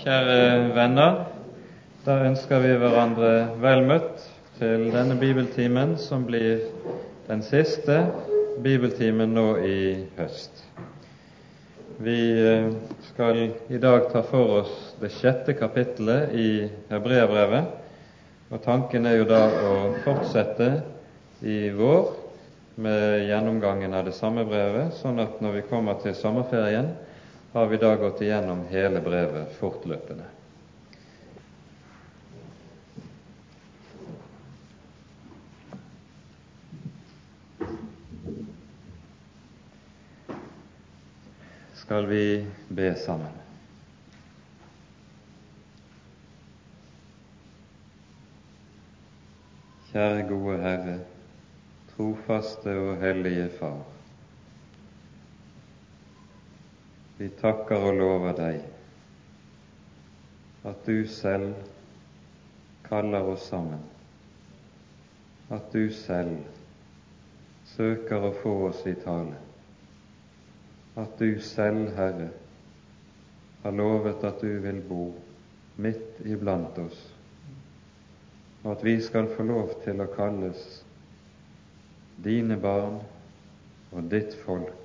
Kjære venner, da ønsker vi hverandre vel møtt til denne bibeltimen, som blir den siste bibeltimen nå i høst. Vi eh, skal i dag ta for oss det sjette kapittelet i Hebreabrevet, og tanken er jo da å fortsette i vår med gjennomgangen av det samme brevet, sånn at når vi kommer til sommerferien, har vi da gått igjennom hele brevet fortløpende. Skal vi be sammen? Kjære gode Herre, trofaste og hellige Far. Vi takker og lover deg at du selv kaller oss sammen, at du selv søker å få oss i tale, at du selv, Herre, har lovet at du vil bo midt iblant oss, og at vi skal få lov til å kalles dine barn og ditt folk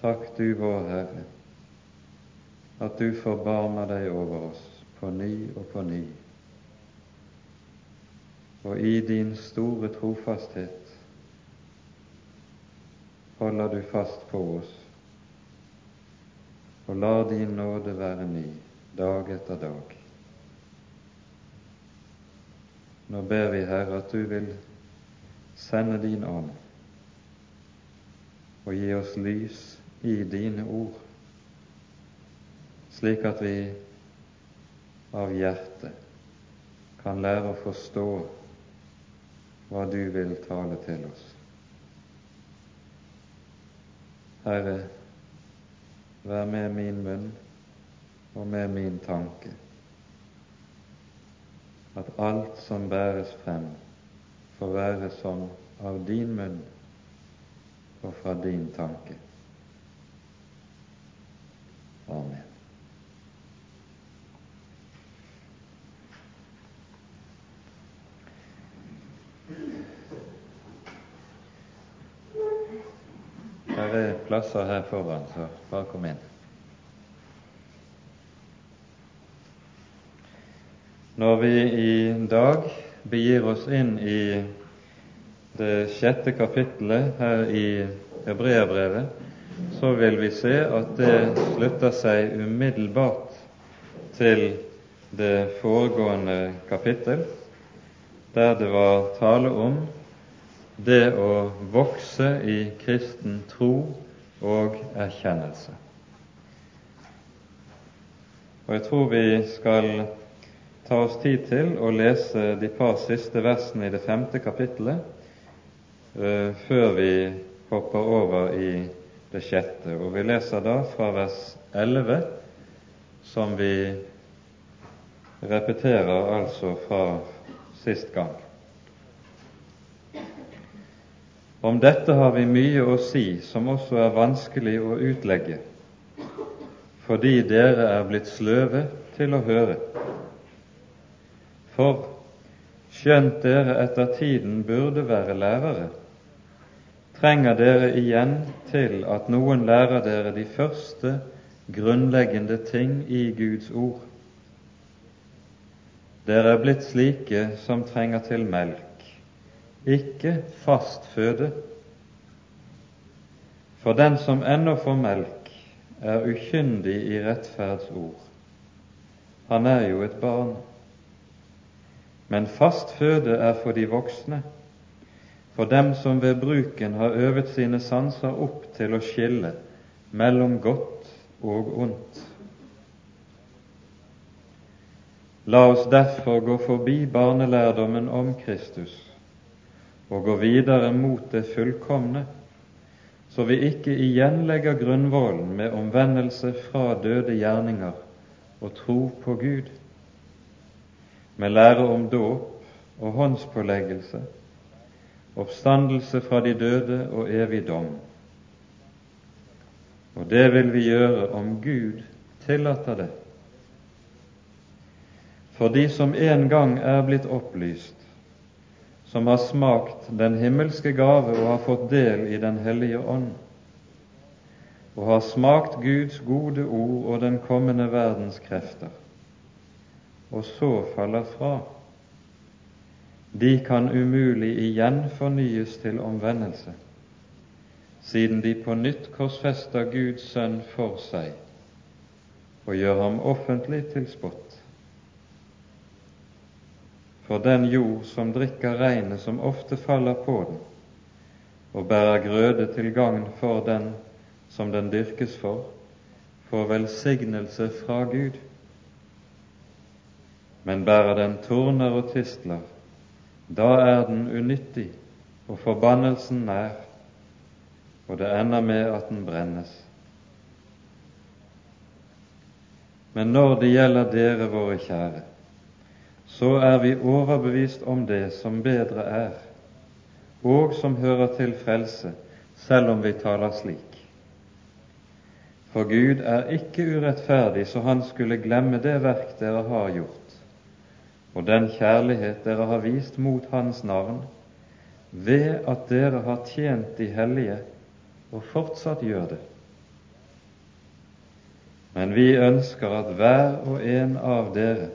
Takk du vår Herre, at du forbarmer deg over oss på ny og på ny. Og i din store trofasthet holder du fast på oss og lar din nåde være ny dag etter dag. Nå ber vi, Herre, at du vil sende din ånd og gi oss lys i dine ord, slik at vi av hjertet kan lære å forstå hva du vil tale til oss. Herre, vær med min munn og med min tanke, at alt som bæres frem, får være som av din munn og fra din tanke. Amen. Her er plasser her foran, så bare kom inn. Når vi i dag begir oss inn i det sjette kapittelet her i Hebreabrevet, så vil vi se at det slutter seg umiddelbart til det foregående kapittel, der det var tale om det å vokse i kristen tro og erkjennelse. Og Jeg tror vi skal ta oss tid til å lese de par siste versene i det femte kapittelet uh, før vi hopper over i det sjette. Og vi leser da fra vers 11, som vi repeterer altså fra sist gang. Om dette har vi mye å si som også er vanskelig å utlegge, fordi dere er blitt sløve til å høre. For skjønt dere etter tiden burde være lærere, trenger dere igjen til at noen lærer dere de første grunnleggende ting i Guds ord. Dere er blitt slike som trenger til melk, ikke fast føde. For den som ennå får melk, er ukyndig i rettferdsord. Han er jo et barn. Men fast føde er for de voksne, for dem som ved bruken har øvet sine sanser opp til å skille mellom godt og ondt. La oss derfor gå forbi barnelærdommen om Kristus og gå videre mot det fullkomne, så vi ikke igjen legger grunnvollen med omvendelse fra døde gjerninger og tro på Gud, med lære om dåp og håndspåleggelse oppstandelse fra de døde og evig dom. Og det vil vi gjøre om Gud tillater det. For de som en gang er blitt opplyst, som har smakt den himmelske gave og har fått del i Den hellige ånd, og har smakt Guds gode ord og den kommende verdens krefter, og så faller fra, de kan umulig igjen fornyes til omvendelse, siden de på nytt korsfester Guds sønn for seg og gjør ham offentlig til spott for den jord som drikker regnet som ofte faller på den, og bærer grøde til gagn for den som den dyrkes for, får velsignelse fra Gud. Men bærer den torner og tistler, da er den unyttig og forbannelsen nær, og det ender med at den brennes. Men når det gjelder dere, våre kjære, så er vi overbevist om det som bedre er, og som hører til frelse, selv om vi taler slik. For Gud er ikke urettferdig, så Han skulle glemme det verk dere har gjort, og den kjærlighet dere har vist mot Hans navn, ved at dere har tjent de hellige og fortsatt gjør det. Men vi ønsker at hver og en av dere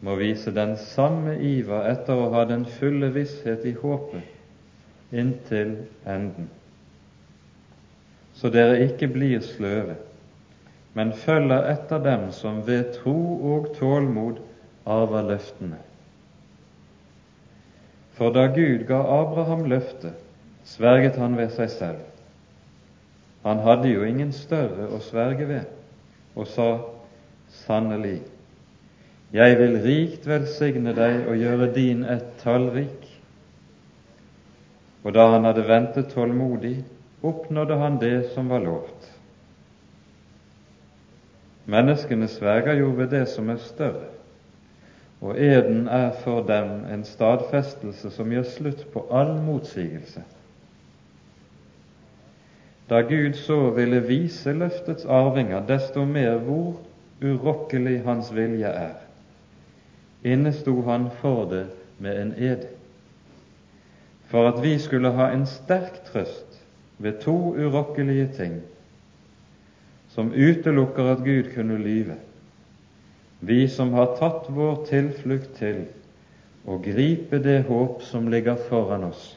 må vise den samme iver etter å ha den fulle visshet i håpet inntil enden, så dere ikke blir sløve, men følger etter dem som ved tro og tålmod arver løftene. For da Gud ga Abraham løftet, sverget han ved seg selv. Han hadde jo ingen større å sverge ved, og sa sannelig, jeg vil rikt velsigne deg og gjøre din ett tallrik. Og da han hadde ventet tålmodig, oppnådde han det som var lovt. Menneskene sverger jo ved det som er større, og eden er for dem en stadfestelse som gjør slutt på all motsigelse. Da Gud så ville vise løftets arvinger desto mer hvor urokkelig hans vilje er, innesto han for det med en ed, for at vi skulle ha en sterk trøst ved to urokkelige ting som utelukker at Gud kunne lyve, vi som har tatt vår tilflukt til å gripe det håp som ligger foran oss.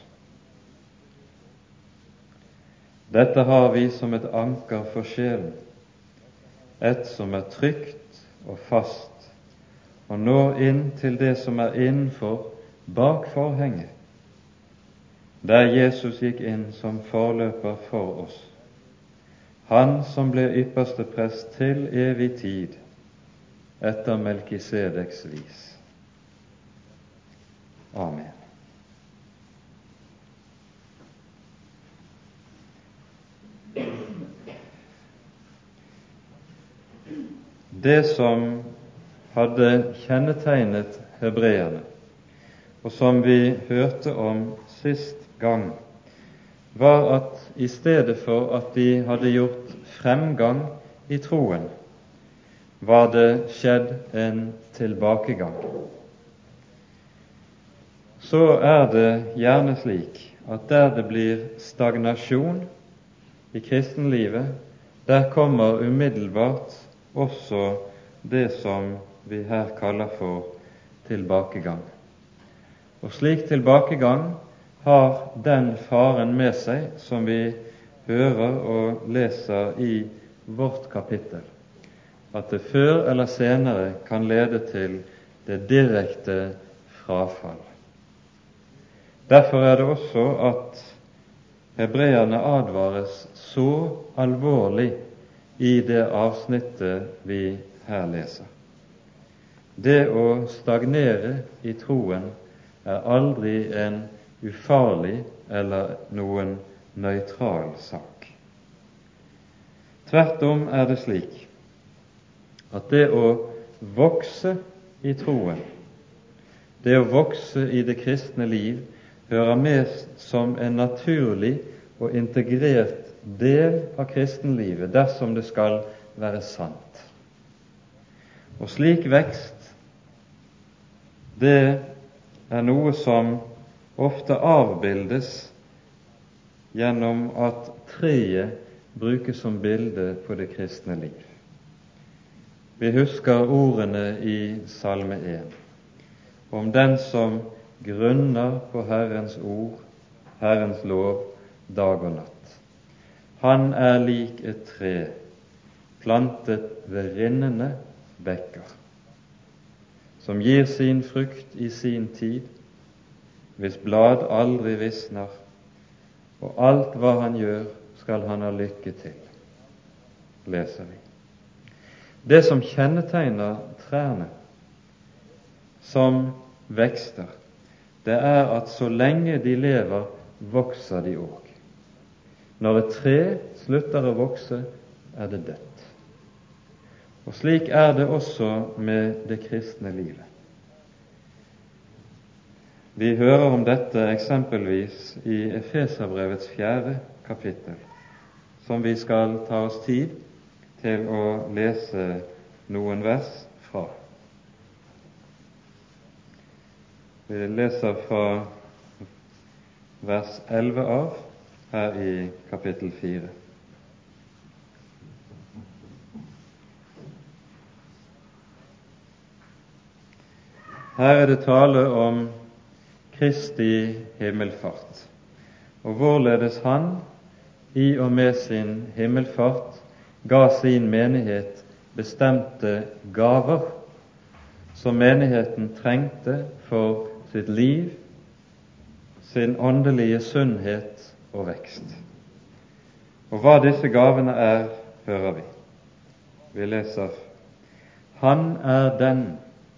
Dette har vi som et anker for sjelen, et som er trygt og fast og når inn til det som er innenfor, bak forhenget, der Jesus gikk inn som forløper for oss. Han som ble ypperste prest til evig tid etter Melkisedeks vis. Amen. Det som hadde kjennetegnet hebreerne, og som vi hørte om sist gang, var at i stedet for at de hadde gjort fremgang i troen, var det skjedd en tilbakegang. Så er det gjerne slik at der det blir stagnasjon i kristenlivet, der kommer umiddelbart også det som vi her kaller for tilbakegang. Og slik tilbakegang har den faren med seg som vi hører og leser i vårt kapittel, at det før eller senere kan lede til det direkte frafall. Derfor er det også at hebreerne advares så alvorlig i det avsnittet vi her leser. Det å stagnere i troen er aldri en ufarlig eller noen nøytral sak. Tvert om er det slik at det å vokse i troen, det å vokse i det kristne liv, hører med som en naturlig og integrert del av kristenlivet dersom det skal være sant. Og slik vekst, det er noe som ofte avbildes gjennom at treet brukes som bilde på det kristne liv. Vi husker ordene i Salme 1 om den som grunner på Herrens ord, Herrens lov, dag og natt. Han er lik et tre plantet ved rinnende bekker, som gir sin frukt i sin tid, hvis blad aldri visner, og alt hva han gjør, skal han ha lykke til, leser vi. Det som kjennetegner trærne som vekster, det er at så lenge de lever, vokser de òg. Når et tre slutter å vokse, er det dødt. Og slik er det også med det kristne livet. Vi hører om dette eksempelvis i Efeserbrevets fjerde kapittel, som vi skal ta oss tid til å lese noen vers fra. Vi leser fra vers 11 av her i kapittel 4. Her er det tale om Kristi himmelfart, og hvorledes Han i og med sin himmelfart ga sin menighet bestemte gaver som menigheten trengte for sitt liv, sin åndelige sunnhet og vekst. Og hva disse gavene er, hører vi. Vi leser Han er den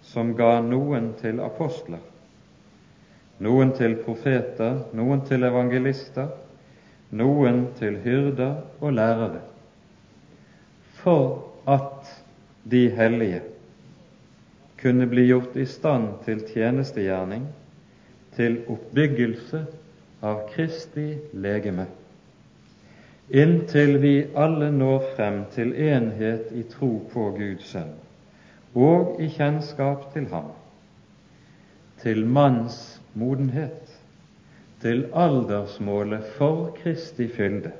som ga noen til apostler, noen til profeter, noen til evangelister, noen til hyrder og lærere, for at de hellige kunne bli gjort i stand til tjenestegjerning, til oppbyggelse av Kristi legeme, inntil vi alle når frem til enhet i tro på Guds sønn og i kjennskap til ham, til manns modenhet, til aldersmålet for Kristi fylde.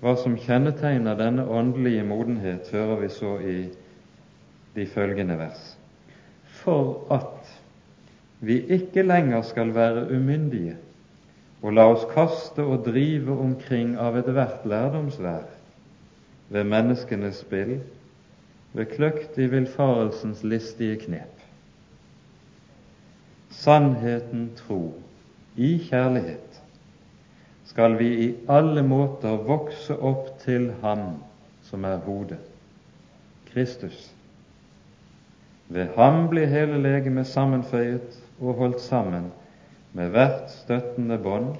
Hva som kjennetegner denne åndelige modenhet, hører vi så i de følgende vers. For at vi ikke lenger skal være umyndige og la oss kaste og drive omkring av ethvert lærdomsvær ved menneskenes spill, ved kløktig villfarelsens listige knep. Sannheten tro i kjærlighet skal vi i alle måter vokse opp til Ham som er hodet, Kristus. Ved ham blir hele legemet sammenføyet og holdt sammen med hvert støttende bånd,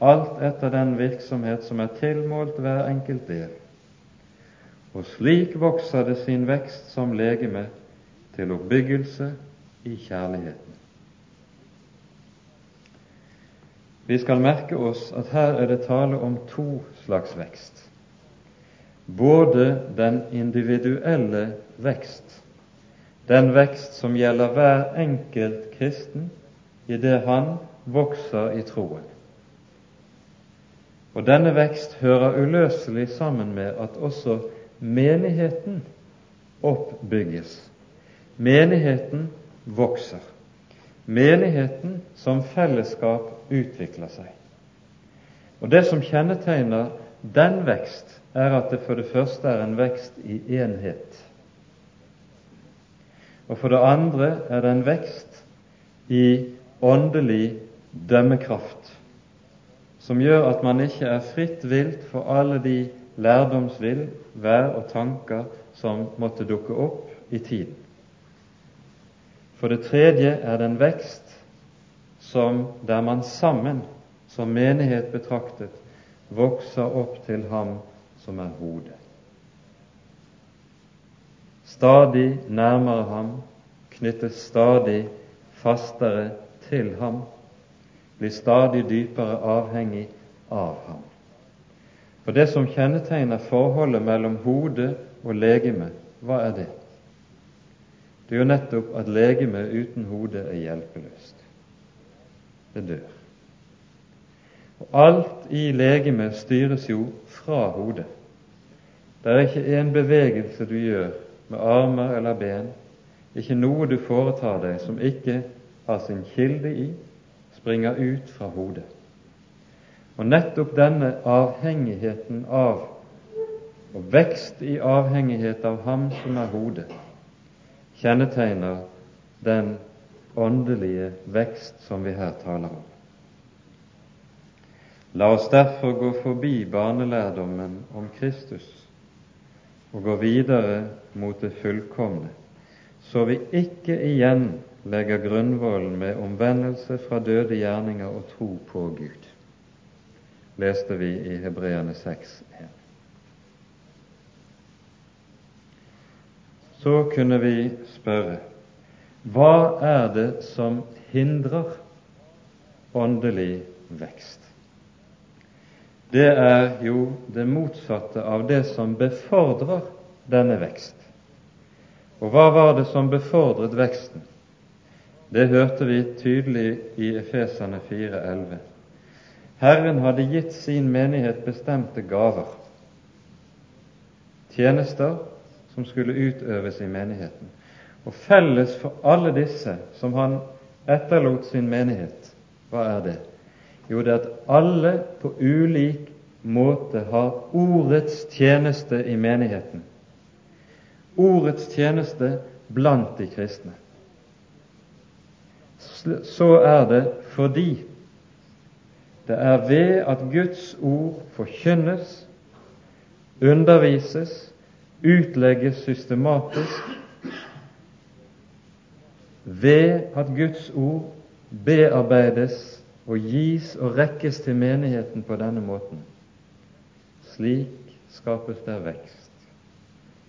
alt etter den virksomhet som er tilmålt hver enkelt del. Og slik vokser det sin vekst som legeme til oppbyggelse i kjærligheten. Vi skal merke oss at her er det tale om to slags vekst. Både den individuelle vekst, den vekst som gjelder hver enkelt kristen i det han vokser i troen. Og denne vekst hører uløselig sammen med at også menigheten oppbygges. Menigheten vokser. Menigheten som fellesskap utvikler seg. Og Det som kjennetegner den vekst, er at det for det første er en vekst i enhet. Og for det andre er det en vekst i åndelig dømmekraft, som gjør at man ikke er fritt vilt for alle de lærdomsvill, vær og tanker som måtte dukke opp i tiden. For det tredje er det en vekst som der man sammen, som menighet betraktet, vokser opp til ham som er hodet. Stadig nærmere ham, knyttes stadig fastere til ham, blir stadig dypere avhengig av ham. For det som kjennetegner forholdet mellom hode og legeme, hva er det? Det er jo nettopp at legemet uten hode er hjelpeløst. Det dør. Og alt i legemet styres jo fra hodet. Det er ikke en bevegelse du gjør med armer eller ben, ikke noe du foretar deg som ikke har sin kilde i, springer ut fra hodet. Og nettopp denne avhengigheten av, og vekst i avhengighet av Ham som er hodet, kjennetegner den åndelige vekst som vi her taler om. La oss derfor gå forbi barnelærdommen om Kristus og gå videre mot det fullkomne, så vi ikke igjen legger grunnvollen med omvendelse fra døde gjerninger og tro på Gud leste vi i Hebreerne 6.1. Så kunne vi spørre hva er det som hindrer åndelig vekst? Det er jo det motsatte av det som befordrer denne vekst. Og hva var det som befordret veksten? Det hørte vi tydelig i Efesene 4,11. Herren hadde gitt sin menighet bestemte gaver, tjenester som skulle utøves i menigheten. Og felles for alle disse som han etterlot sin menighet, hva er det? Jo, det er at alle på ulik måte har ordets tjeneste i menigheten. Ordets tjeneste blant de kristne. Så er det fordi det er ved at Guds ord forkynnes, undervises, utlegges systematisk, ved at Guds ord bearbeides og gis og rekkes til menigheten på denne måten. Slik skapes der vekst.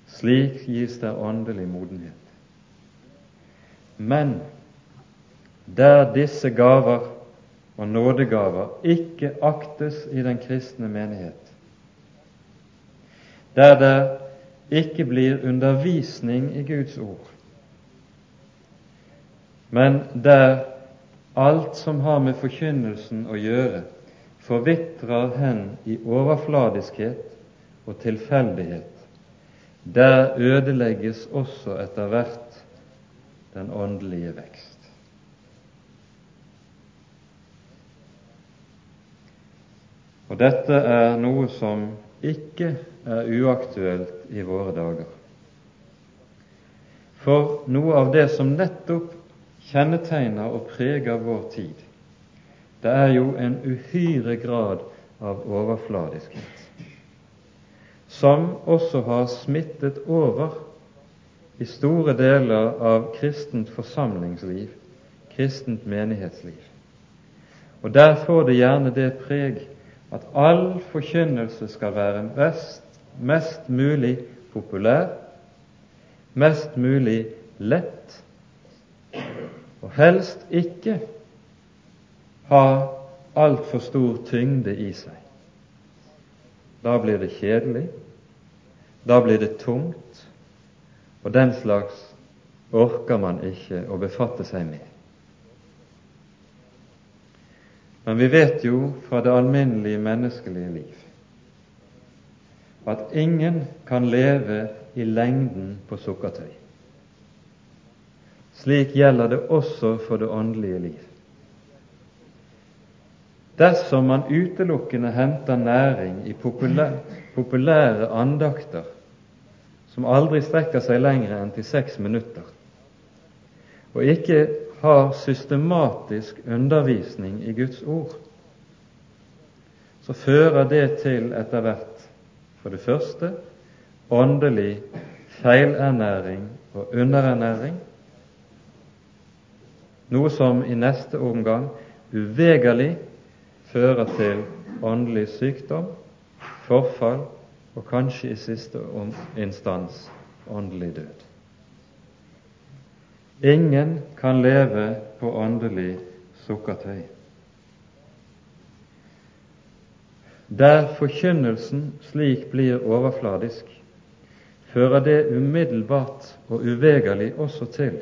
Slik gis der åndelig modenhet. Men der disse gaver og nådegaver ikke aktes i den kristne menighet, der det ikke blir undervisning i Guds ord, men der alt som har med forkynnelsen å gjøre, forvitrer hen i overfladiskhet og tilfeldighet. Der ødelegges også etter hvert den åndelige vekst. Og dette er noe som ikke er uaktuelt i våre dager. For noe av det som nettopp kjennetegner og preger vår tid, det er jo en uhyre grad av overfladiskhet, som også har smittet over i store deler av kristent forsamlingsliv, kristent menighetsliv. Og der får det gjerne det preg at all forkynnelse skal være mest, mest mulig populær, mest mulig lett, og helst ikke ha altfor stor tyngde i seg. Da blir det kjedelig, da blir det tungt, og den slags orker man ikke å befatte seg med. Men vi vet jo fra det alminnelige menneskelige liv at ingen kan leve i lengden på sukkertøy. Slik gjelder det også for det åndelige liv. Dersom man utelukkende henter næring i populære, andakter som aldri strekker seg lenger enn til seks minutter, og ikke har systematisk undervisning i Guds ord, så fører det til etter hvert for det første åndelig feilernæring og underernæring, noe som i neste omgang uvegerlig fører til åndelig sykdom, forfall og kanskje i siste instans åndelig død. Ingen kan leve på åndelig sukkertøy. Der forkynnelsen slik blir overfladisk, fører det umiddelbart og uvegerlig også til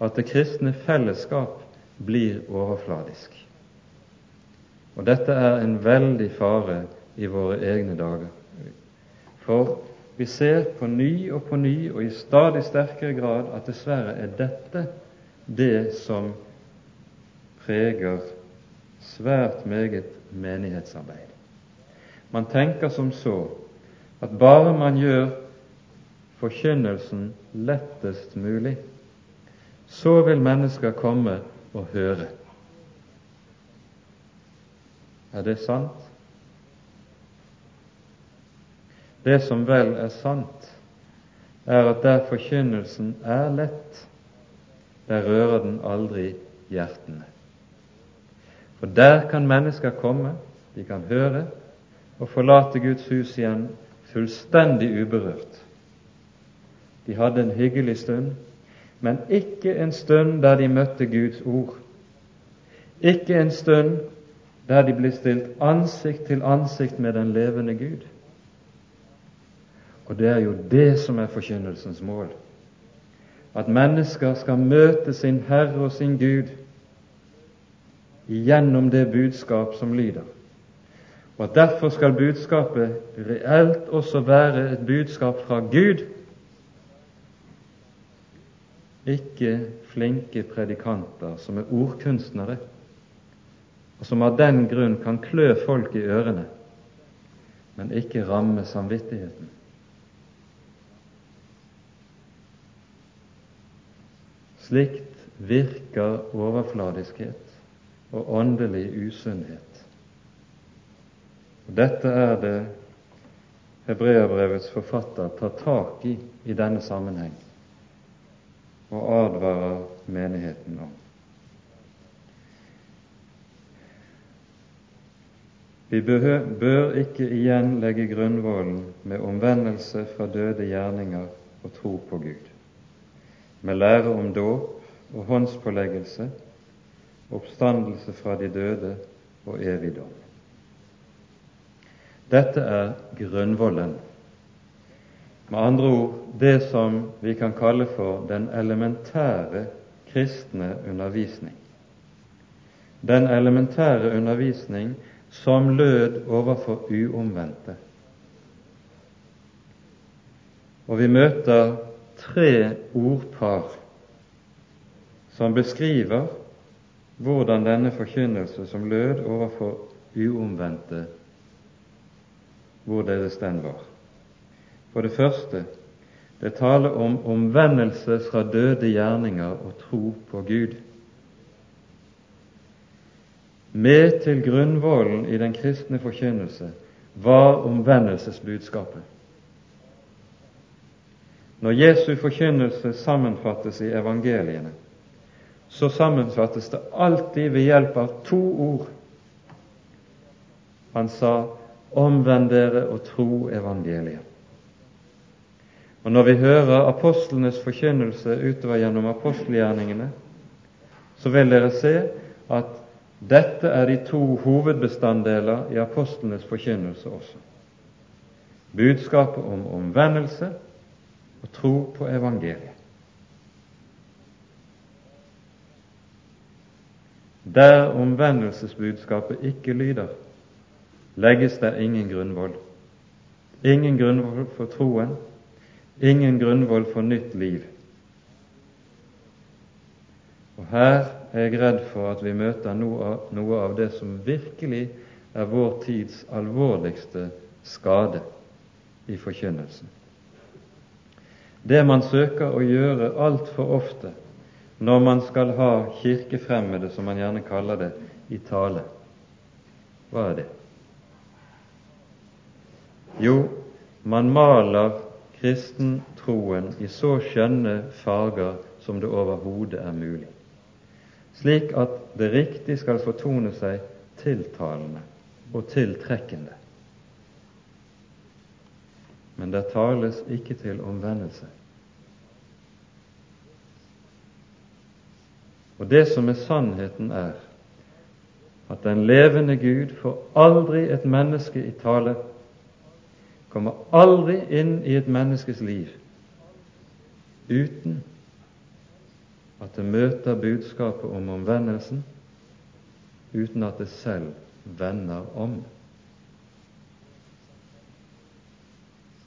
at det kristne fellesskap blir overfladisk. Og dette er en veldig fare i våre egne dager. For vi ser på ny og på ny og i stadig sterkere grad at dessverre er dette det som preger svært meget menighetsarbeid. Man tenker som så at bare man gjør forkynnelsen lettest mulig, så vil mennesker komme og høre. Er det sant? Det som vel er sant, er at der forkynnelsen er lett, der rører den aldri hjertene. For der kan mennesker komme, de kan høre og forlate Guds hus igjen fullstendig uberørt. De hadde en hyggelig stund, men ikke en stund der de møtte Guds ord. Ikke en stund der de ble stilt ansikt til ansikt med den levende Gud. Og det er jo det som er forkynnelsens mål. At mennesker skal møte sin Herre og sin Gud gjennom det budskap som lyder. Og at derfor skal budskapet reelt også være et budskap fra Gud, ikke flinke predikanter som er ordkunstnere, og som av den grunn kan klø folk i ørene, men ikke ramme samvittigheten. Slikt virker overfladiskhet og åndelig usunnhet. Dette er det Hebreabrevets forfatter tar tak i i denne sammenheng og advarer menigheten om. Vi bør ikke igjen legge grunnvollen med omvendelse fra døde gjerninger og tro på Gud, med lære om dåp og håndspåleggelse, oppstandelse fra de døde og evig dom. Dette er grunnvollen med andre ord det som vi kan kalle for den elementære kristne undervisning. Den elementære undervisning som lød overfor uomvendte. Og vi møter tre ordpar som beskriver hvordan denne forkynnelse som lød overfor uomvendte, hvorledes den var. For det første det taler om omvendelse fra døde gjerninger og tro på Gud. Med til grunnvollen i den kristne forkynnelse var omvendelsesbudskapet. Når Jesu forkynnelse sammenfattes i evangeliene, så sammenfattes det alltid ved hjelp av to ord. Han sa 'omvend dere og tro evangeliet'. Og Når vi hører apostlenes forkynnelse utover gjennom apostelgjerningene, så vil dere se at dette er de to hovedbestanddeler i apostlenes forkynnelse også. Budskapet om omvendelse og tro på evangeliet. Der omvendelsesbudskapet ikke lyder, legges det ingen grunnvoll. Ingen grunnvoll for troen, ingen grunnvoll for nytt liv. Og Her er jeg redd for at vi møter noe av, noe av det som virkelig er vår tids alvorligste skade i forkynnelsen. Det man søker å gjøre altfor ofte når man skal ha kirkefremmede, som man gjerne kaller det, i tale. Hva er det? Jo, man maler kristentroen i så skjønne farger som det overhodet er mulig, slik at det riktig skal fortone seg tiltalende og tiltrekkende. Men det tales ikke til omvendelse. Og det som er sannheten, er at den levende Gud får aldri et menneske i tale, kommer aldri inn i et menneskes liv uten at det møter budskapet om omvendelsen, uten at det selv vender om.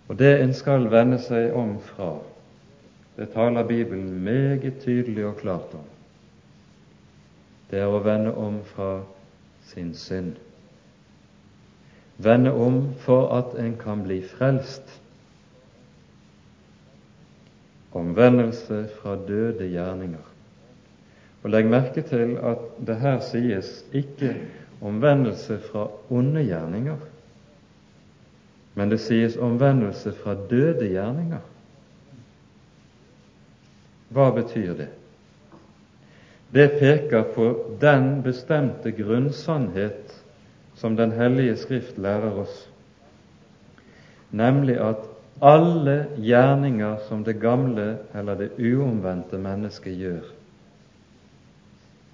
Og det en skal vende seg om fra, det taler Bibelen meget tydelig og klart om. Det er å vende om fra sin synd. Vende om for at en kan bli frelst. Omvendelse fra døde gjerninger. Og Legg merke til at det her sies ikke omvendelse fra onde gjerninger, men det sies omvendelse fra døde gjerninger. Hva betyr det? Det peker på den bestemte grunnsannhet som Den hellige Skrift lærer oss, nemlig at alle gjerninger som det gamle eller det uomvendte mennesket gjør,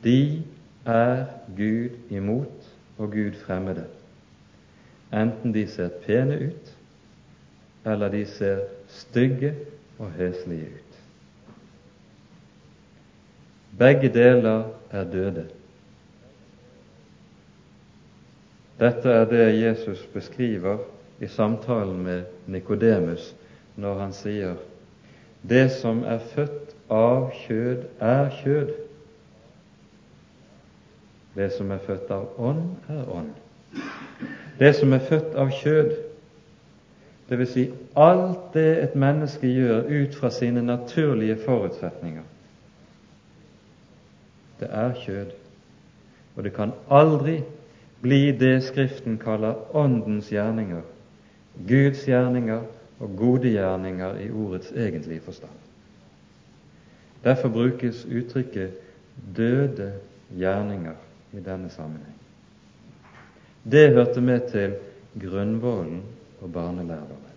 de er Gud imot og Gud fremmede, enten de ser pene ut, eller de ser stygge og heslige ut. Begge deler er døde. Dette er det Jesus beskriver i samtalen med Nikodemus når han sier det som er født av kjød, er kjød. Det som er født av ånd, er ånd. Det som er født av kjød, dvs. Si alt det et menneske gjør ut fra sine naturlige forutsetninger, det er kjød. Og det kan aldri bli det Skriften kaller Åndens gjerninger, Guds gjerninger og gode gjerninger i ordets egentlige forstand. Derfor brukes uttrykket 'døde gjerninger' i denne sammenheng. Det hørte med til grunnvollen og barnelærdommen.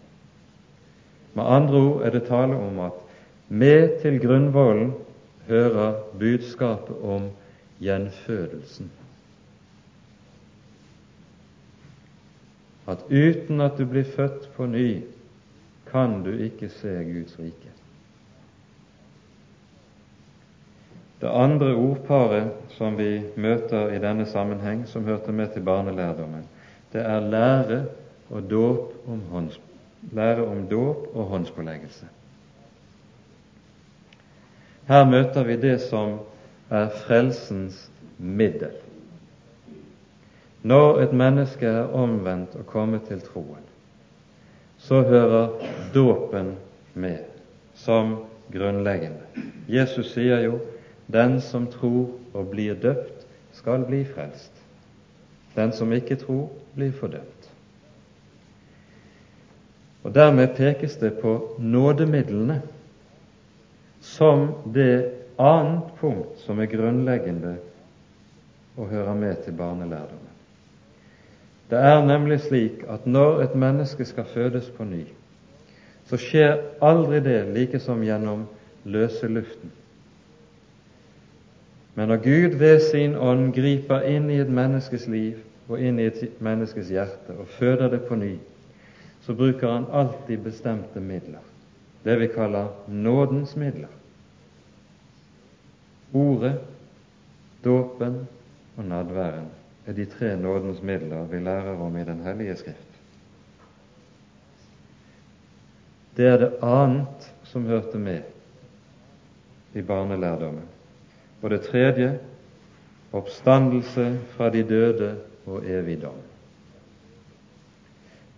Med andre ord er det tale om at med til grunnvollen hører budskapet om gjenfødelsen. At uten at du blir født på ny, kan du ikke se Guds rike. Det andre ordparet som vi møter i denne sammenheng, som hørte med til barnelærdommen, det er lære, og dåp om hånds, lære om dåp og håndspåleggelse. Her møter vi det som er frelsens middel. Når et menneske er omvendt og kommet til troen, så hører dåpen med som grunnleggende. Jesus sier jo 'Den som tror og blir døpt, skal bli frelst'. Den som ikke tror, blir fordømt. Og Dermed pekes det på nådemidlene som det annet punkt som er grunnleggende og hører med til barnelærdommen. Det er nemlig slik at når et menneske skal fødes på ny, så skjer aldri det like som gjennom løse luften. Men når Gud ved sin ånd griper inn i et menneskes liv og inn i et menneskes hjerte og føder det på ny, så bruker han alltid bestemte midler, det vi kaller nådens midler. Ordet, dåpen og nadværen er de tre nådens midler vi lærer om i Den hellige skrift. Det er det annet som hørte med i barnelærdommen. Og det tredje oppstandelse fra de døde og evig dom.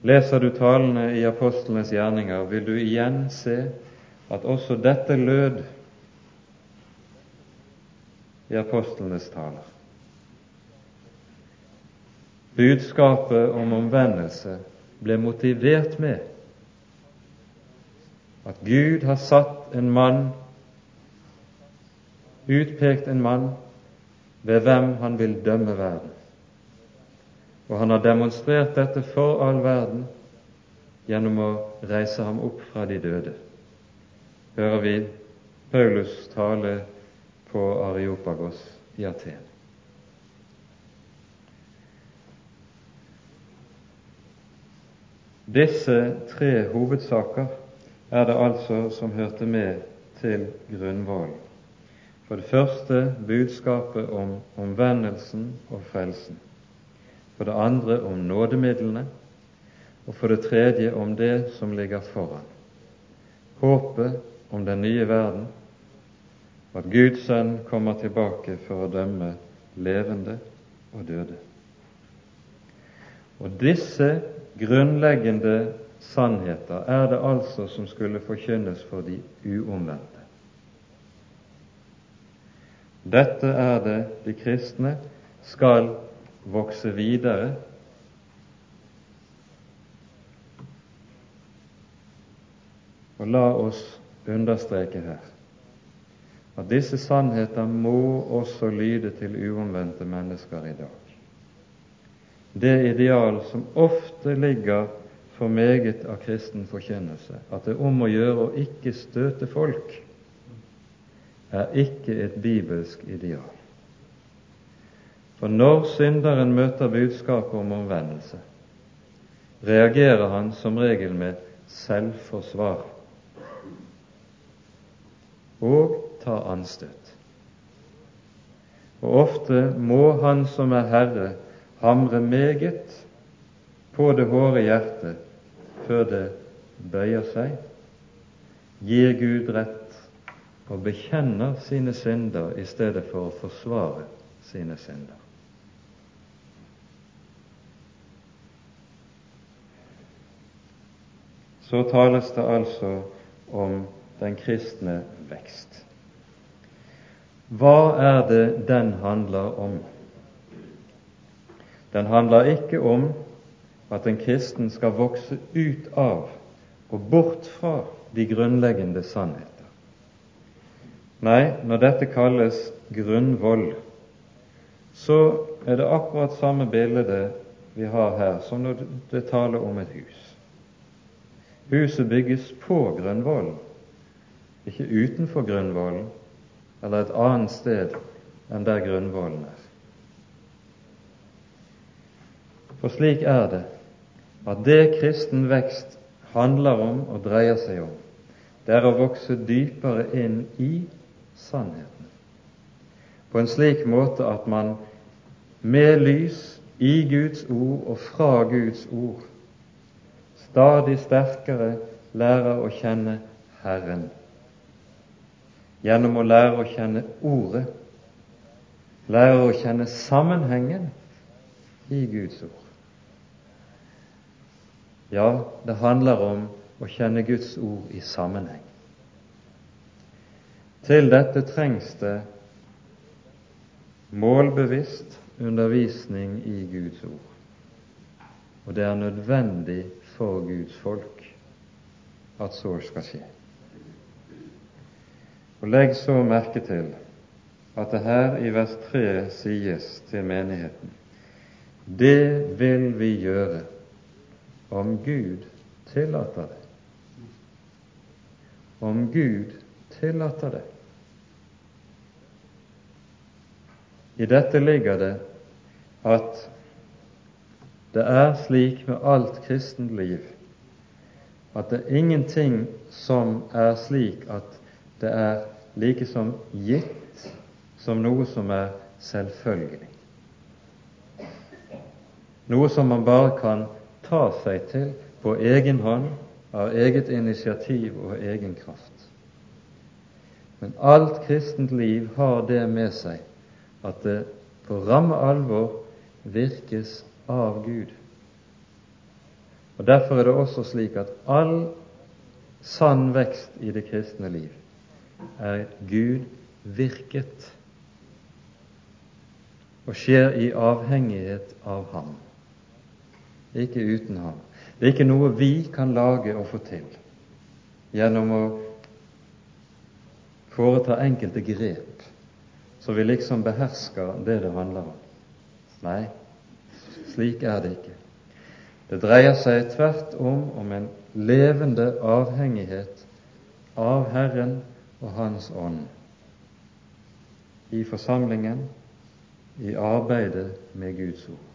Leser du talene i apostlenes gjerninger, vil du igjen se at også dette lød i apostlenes taler. Budskapet om omvendelse ble motivert med at Gud har satt en mann, utpekt en mann, ved hvem han vil dømme verden. Og han har demonstrert dette for all verden gjennom å reise ham opp fra de døde. Hører vi Paulus tale på Areopagos i Aten. Disse tre hovedsaker er det altså som hørte med til grunnvollen. For det første budskapet om omvendelsen og frelsen. For det andre om nådemidlene. Og for det tredje om det som ligger foran. Håpet om den nye verden, og at Guds sønn kommer tilbake for å dømme levende og døde. Og disse grunnleggende sannheter er det altså som skulle forkynnes for de uomvendte. Dette er det de kristne skal vokse videre Og la oss understreke her at disse sannheter må også lyde til uomvendte mennesker i dag. Det ideal som ofte ligger for meget av kristen forkynnelse, at det er om å gjøre å ikke støte folk, er ikke et bibelsk ideal. For når synderen møter budskapet om omvendelse, reagerer han som regel med selvforsvar og tar anstøt. Og ofte må Han som er Herre, hamre meget på det hårde hjertet før det bøyer seg, gir Gud rett og bekjenner sine synder i stedet for å forsvare sine synder. Så tales det altså om den kristne vekst. Hva er det den handler om? Den handler ikke om at en kristen skal vokse ut av og bort fra de grunnleggende sannheter. Nei, når dette kalles grunnvoll, så er det akkurat samme bilde vi har her som når det taler om et hus. Huset bygges på grunnvollen, ikke utenfor grunnvollen eller et annet sted enn der grunnvollen er. For slik er det at det kristen vekst handler om og dreier seg om, det er å vokse dypere inn i sannheten. På en slik måte at man med lys i Guds ord og fra Guds ord stadig sterkere lærer å kjenne Herren. Gjennom å lære å kjenne Ordet, lære å kjenne sammenhengen i Guds ord. Ja, det handler om å kjenne Guds ord i sammenheng. Til dette trengs det målbevisst undervisning i Guds ord. Og det er nødvendig for Guds folk at så skal skje. Og Legg så merke til at det her i vers 3 sies til menigheten det vil vi gjøre om Gud tillater det. Om Gud tillater det. I dette ligger det at det er slik med alt kristent liv at det er ingenting som er slik at det er like som gitt som noe som er selvfølgelig. Noe som man bare kan ta seg til på egen hånd, av eget initiativ og egen kraft. Men alt kristent liv har det med seg at det på ramme alvor virkes av Gud. Og Derfor er det også slik at all sann vekst i det kristne liv er Gud virket og skjer i avhengighet av Ham, ikke uten Ham. Det er ikke noe vi kan lage og få til gjennom å foreta enkelte grep så vi liksom behersker det det handler om. Nei, slik er det ikke. Det dreier seg tvert om om en levende avhengighet av Herren og Hans ånd i forsamlingen, i arbeidet med Guds ord.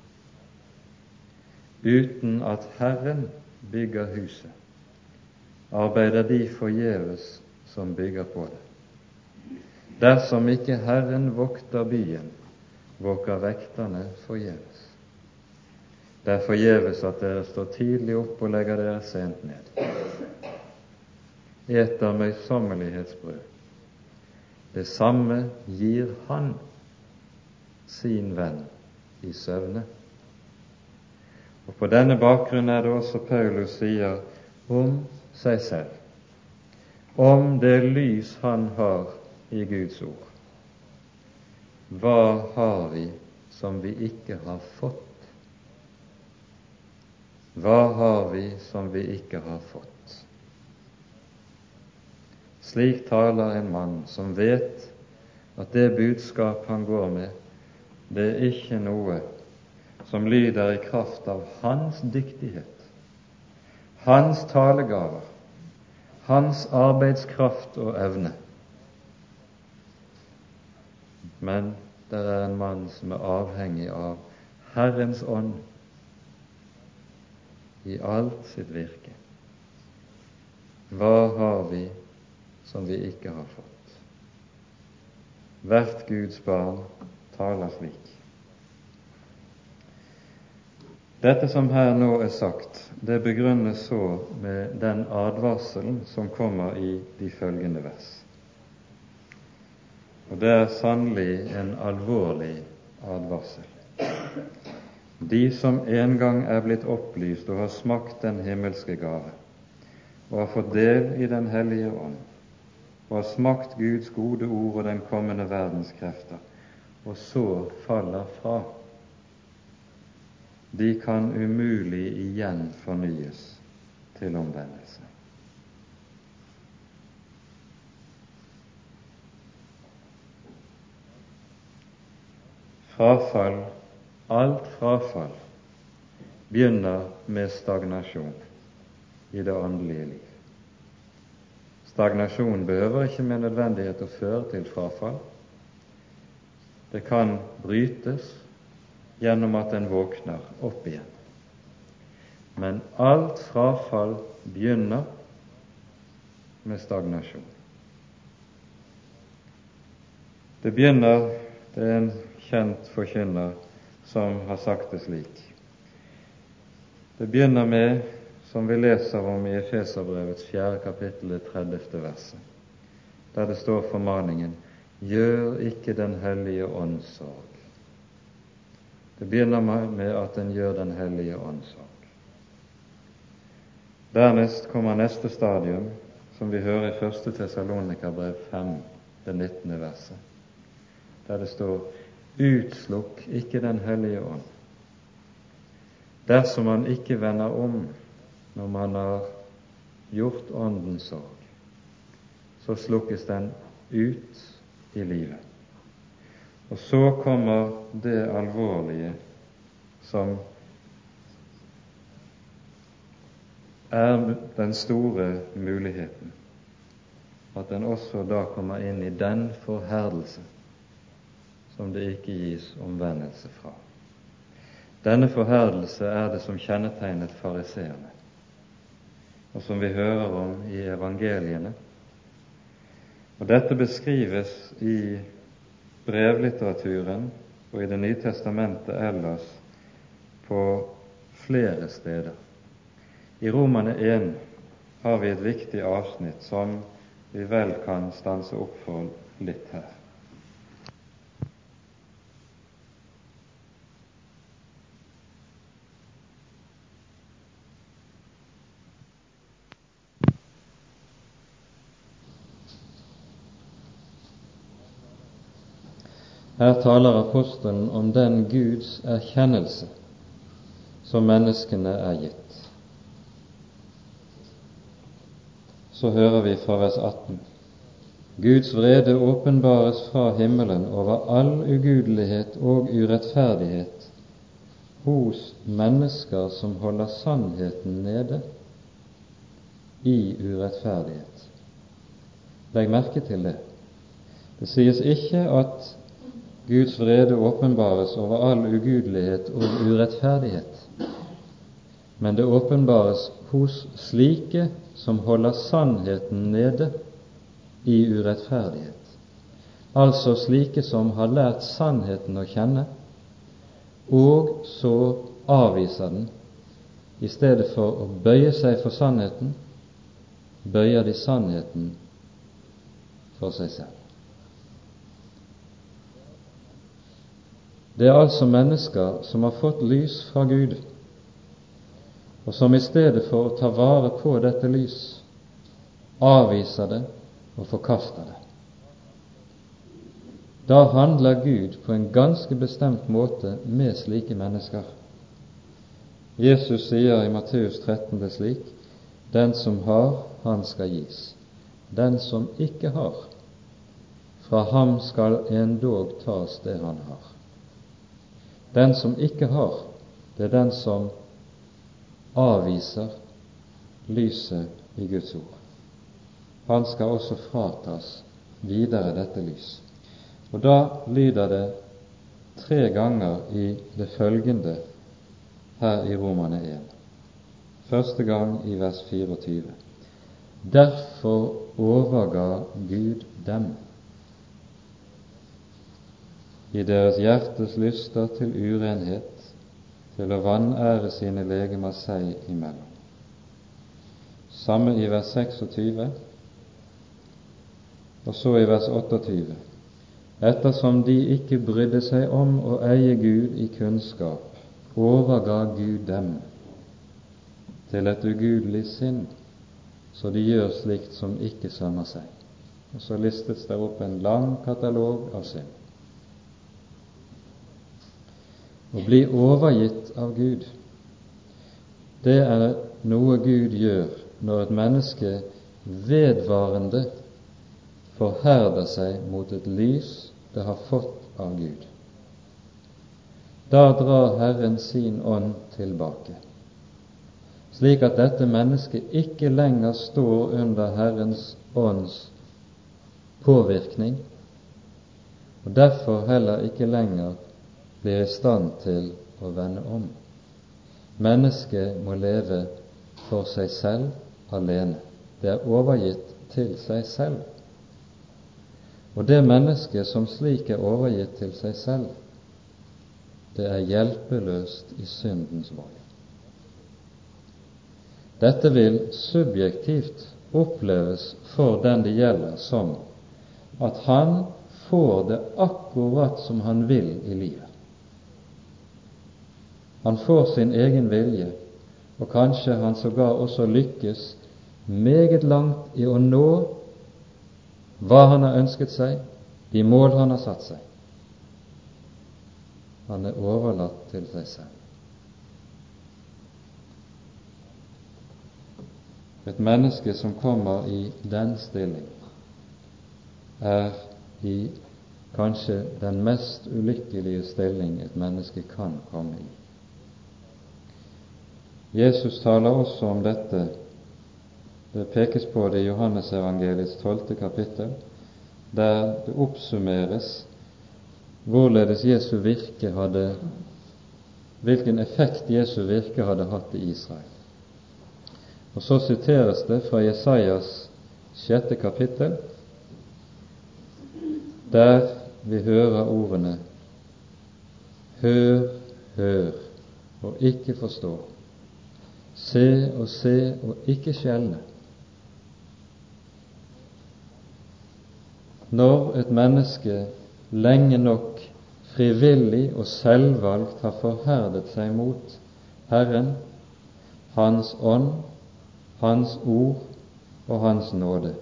Uten at Herren bygger huset, arbeider de forgjeves som bygger på det. Dersom ikke Herren vokter byen, våker vekterne forgjeves. Det er forgjeves at dere står tidlig opp og legger dere sent ned. Eter møysommelighetsbrød. Det samme gir Han sin venn i søvne. Og På denne bakgrunn er det også Paulus sier om seg selv, om det lys han har i Guds ord. Hva har vi som vi ikke har fått? Hva har vi som vi ikke har fått? Slik taler en mann som vet at det budskap han går med, det er ikke noe som lyder i kraft av hans dyktighet, hans talegaver, hans arbeidskraft og evne. Men det er en mann som er avhengig av Herrens ånd i alt sitt virke. Hva har vi som vi ikke har fått? Hvert Guds barn taler slik. Dette som her nå er sagt, det begrunnes så med den advarselen som kommer i de følgende vers. Og det er sannelig en alvorlig advarsel. De som en gang er blitt opplyst og har smakt den himmelske gave, og har fått del i Den hellige ånd, og har smakt Guds gode ord og den kommende verdens krefter, og så faller fra, de kan umulig igjen fornyes til omvendelse. Frafall Alt frafall begynner med stagnasjon i det åndelige liv. Stagnasjon behøver ikke med nødvendighet å føre til frafall. Det kan brytes gjennom at en våkner opp igjen. Men alt frafall begynner med stagnasjon. Det begynner Det er en kjent forkynner som har sagt det slik. Det begynner med, som vi leser om i Efeserbrevets fjerde kapittel, det 30. verset, der det står formaningen Gjør ikke Den hellige ånd sorg. Det begynner med at en gjør Den hellige ånd sak. Dernest kommer neste stadium, som vi hører i 1. Tessalonikerbrev 5, det 19. verset, der det står Utslukk ikke Den hellige ånd. Dersom man ikke vender om når man har gjort Åndens sorg, så slukkes den ut i livet. Og så kommer det alvorlige som er den store muligheten, at den også da kommer inn i den forherdelse som det ikke gis omvendelse fra. Denne forherdelse er det som kjennetegnet fariseerne, og som vi hører om i evangeliene. Og Dette beskrives i brevlitteraturen og i Det nye testamentet ellers på flere steder. I Romane 1 har vi et viktig avsnitt som vi vel kan stanse opp for litt her. Her taler apostelen om den Guds erkjennelse som menneskene er gitt. Så hører vi fra vers 18. Guds vrede åpenbares fra himmelen over all ugudelighet og urettferdighet hos mennesker som holder sannheten nede i urettferdighet. Legg merke til det. Det sies ikke at Guds vrede åpenbares over all ugudelighet og urettferdighet. men det åpenbares hos slike som holder sannheten nede i urettferdighet. Altså slike som har lært sannheten å kjenne, og så avviser den. I stedet for å bøye seg for sannheten, bøyer de sannheten for seg selv. Det er altså mennesker som har fått lys fra Gud, og som i stedet for å ta vare på dette lys, avviser det og forkaster det. Da handler Gud på en ganske bestemt måte med slike mennesker. Jesus sier i Matteus 13 det slik:" Den som har, han skal gis. Den som ikke har, fra ham skal endog tas det han har. Den som ikke har, det er den som avviser lyset i Guds ord. Han skal også fratas videre dette lys. Og da lyder det tre ganger i det følgende her i Romane 1. Første gang i vers 24. Derfor overga Gud dem i deres hjertes lyster til urenhet, til å vanære sine legemer seg imellom. Samme i vers 26, og så i vers 28. Ettersom de ikke brydde seg om å eie Gud i kunnskap, overga Gud dem til et ugudelig sinn, så de gjør slikt som ikke sømmer seg. Og så listes det opp en lang katalog av synd. Å bli overgitt av Gud, det er noe Gud gjør når et menneske vedvarende forherder seg mot et lys det har fått av Gud. Da drar Herren sin ånd tilbake, slik at dette mennesket ikke lenger står under Herrens ånds påvirkning, og derfor heller ikke lenger blir i stand til å vende om. Mennesket må leve for seg selv alene. Det er overgitt til seg selv. Og det mennesket som slik er overgitt til seg selv, det er hjelpeløst i syndens vold. Dette vil subjektivt oppleves for den det gjelder, som at han får det akkurat som han vil i livet. Han får sin egen vilje, og kanskje han sågar også lykkes meget langt i å nå hva han har ønsket seg, de mål han har satt seg. Han er overlatt til seg selv. Et menneske som kommer i den stilling, er i kanskje den mest ulykkelige stilling et menneske kan komme i. Jesus taler også om dette. Det pekes på det i Johannesevangeliets tolvte kapittel, der det oppsummeres hvorledes Jesu virke hadde hvilken effekt Jesu virke hadde hatt i Israel. Og Så siteres det fra Jesajas sjette kapittel, der vi hører ordene Hør, hør, og ikke forstå se og se og ikke skjelne. Når et menneske lenge nok frivillig og selvvalgt har forherdet seg mot Herren, Hans ånd, Hans ord og Hans nåde,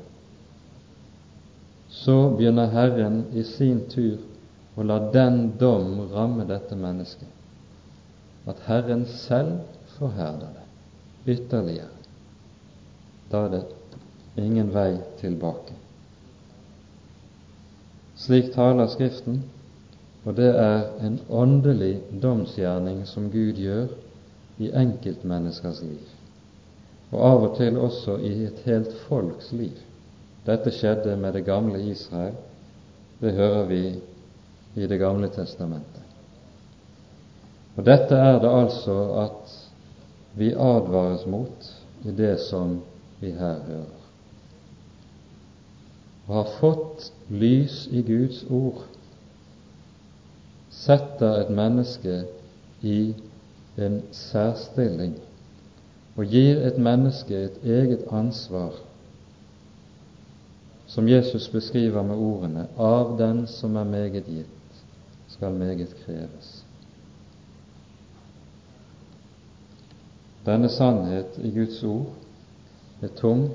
så begynner Herren i sin tur å la den dom ramme dette mennesket, at Herren selv forherder det ytterligere. Da er det ingen vei tilbake. Slik taler Skriften, og det er en åndelig domsgjerning som Gud gjør i enkeltmenneskers liv, og av og til også i et helt folks liv. Dette skjedde med det gamle Israel. Det hører vi i Det gamle testamentet. Og dette er det altså at vi advares mot i det som vi her hører. Og har fått lys i Guds ord, setter et menneske i en særstilling og gir et menneske et eget ansvar, som Jesus beskriver med ordene 'av den som er meget gitt, skal meget kreves'. Denne sannhet i Guds ord er tung,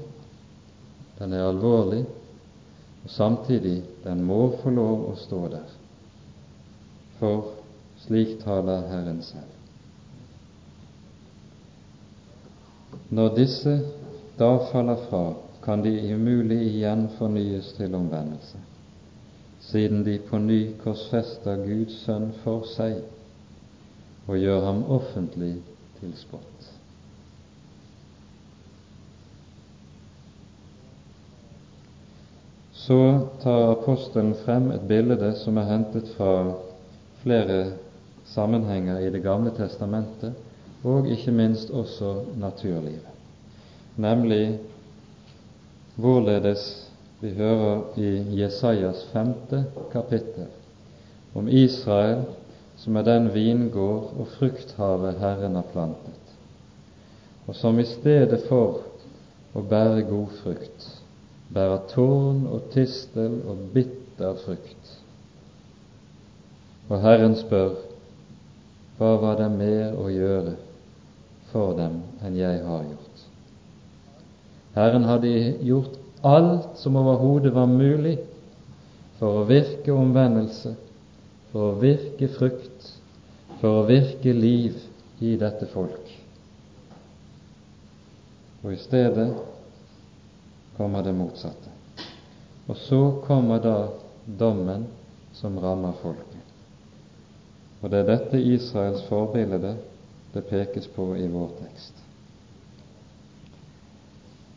den er alvorlig, og samtidig den må få lov å stå der. For slik taler Herren selv. Når disse da faller fra, kan de umulig igjen fornyes til omvendelse, siden de på ny korsfester Guds sønn for seg og gjør ham offentlig til spott. Så tar apostelen frem et bilde som er hentet fra flere sammenhenger i Det gamle testamentet, og ikke minst også naturlivet, nemlig hvorledes vi hører i Jesajas femte kapittel om Israel som er den vingård og frukthavet Herren har plantet, og som i stedet for å bære god frukt, bærer tårn og tistel og bitter frukt. Og Herren spør, hva var det mer å gjøre for dem enn jeg har gjort. Herren hadde gjort alt som overhodet var mulig for å virke omvendelse, for å virke frukt, for å virke liv i dette folk. Og i stedet kommer det motsatte. Og så kommer da dommen som rammer folket. Og det er dette Israels forbilde det pekes på i vår tekst.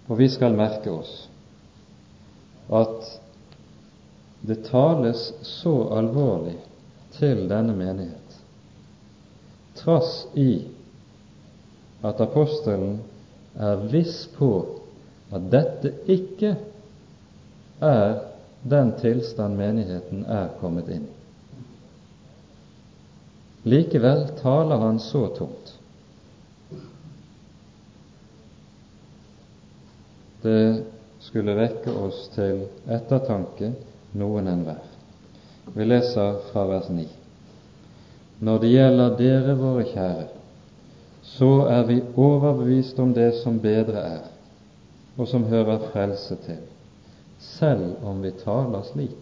Og vi skal merke oss at det tales så alvorlig til denne menighet, trass i at apostelen er viss på at dette ikke er den tilstand menigheten er kommet inn i. Likevel taler han så tungt. Det skulle vekke oss til ettertanke, noen enhver. Vi leser fra vers 9. Når det gjelder dere, våre kjære, så er vi overbevist om det som bedre er, og som hører frelse til, selv om vi taler slik.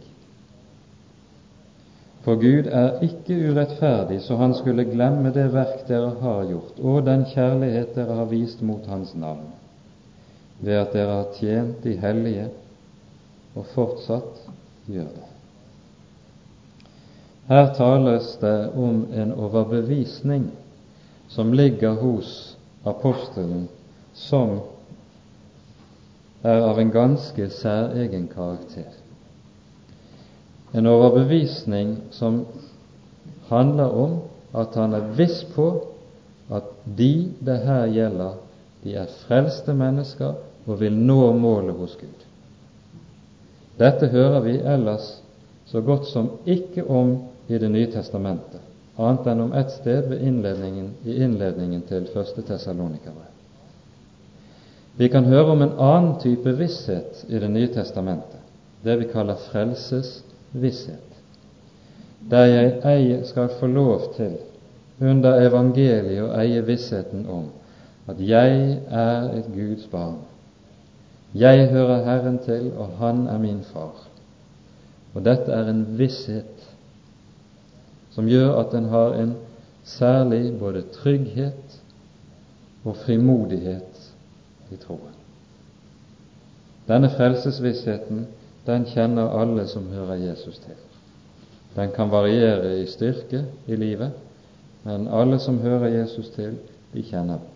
For Gud er ikke urettferdig, så han skulle glemme det verk dere har gjort, og den kjærlighet dere har vist mot Hans navn, ved at dere har tjent de hellige og fortsatt gjør det. Her tales det om en overbevisning som ligger hos apostelen, som er av en ganske særegen karakter en overbevisning som handler om at han er viss på at de det her gjelder, de er frelste mennesker og vil nå målet hos Gud. Dette hører vi ellers så godt som ikke om i Det nye testamentet, annet enn om ett sted ved innledningen, i innledningen til første Tessalonikabrev. Vi kan høre om en annen type visshet i Det nye testamentet, det vi kaller frelsesvisshet, der jeg eier skal få lov til under evangeliet å eie vissheten om at jeg er et Guds barn. Jeg hører Herren til, og Han er min far. Og dette er en visshet som gjør at en har en særlig både trygghet og frimodighet i troen. Denne frelsesvissheten den kjenner alle som hører Jesus til. Den kan variere i styrke i livet, men alle som hører Jesus til, de kjenner den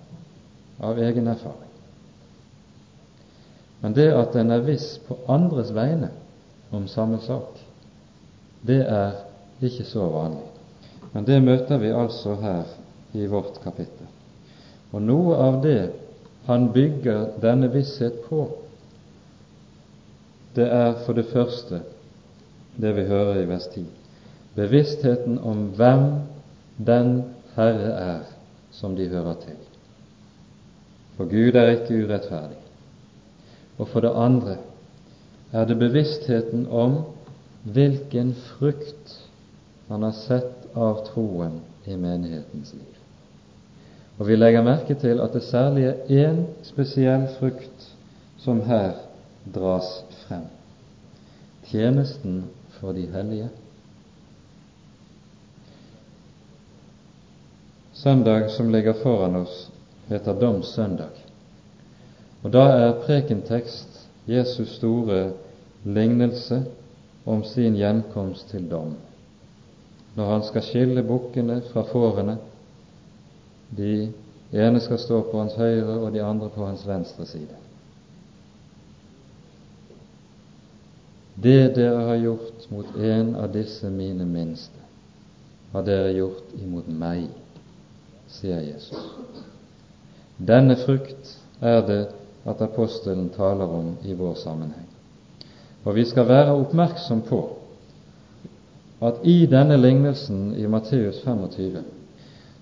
av egen erfaring. Men det at en er viss på andres vegne om samme sak, det er ikke så vanlig. Men det møter vi altså her i vårt kapittel. Og noe av det han bygger denne visshet på, det er for det første det vi hører i vers 10. Bevisstheten om hvem den Herre er som de hører til. For Gud er ikke urettferdig. Og for det andre er det bevisstheten om hvilken frukt han har sett av troen i menighetens liv. Og vi legger merke til at det særlig er én spesiell frukt som her dras frem tjenesten for de hellige. Søndag som ligger foran oss, heter Domssøndag. Og da er prekentekst Jesus store lignelse om sin gjenkomst til dom. Når han skal skille bukkene fra fårene, de ene skal stå på hans høyre og de andre på hans venstre side. Det dere har gjort mot en av disse mine minste, har dere gjort imot meg, sier Jesus. Denne frukt er det at apostelen taler om i vår sammenheng. Og vi skal være oppmerksom på at i denne lignelsen i Matteus 25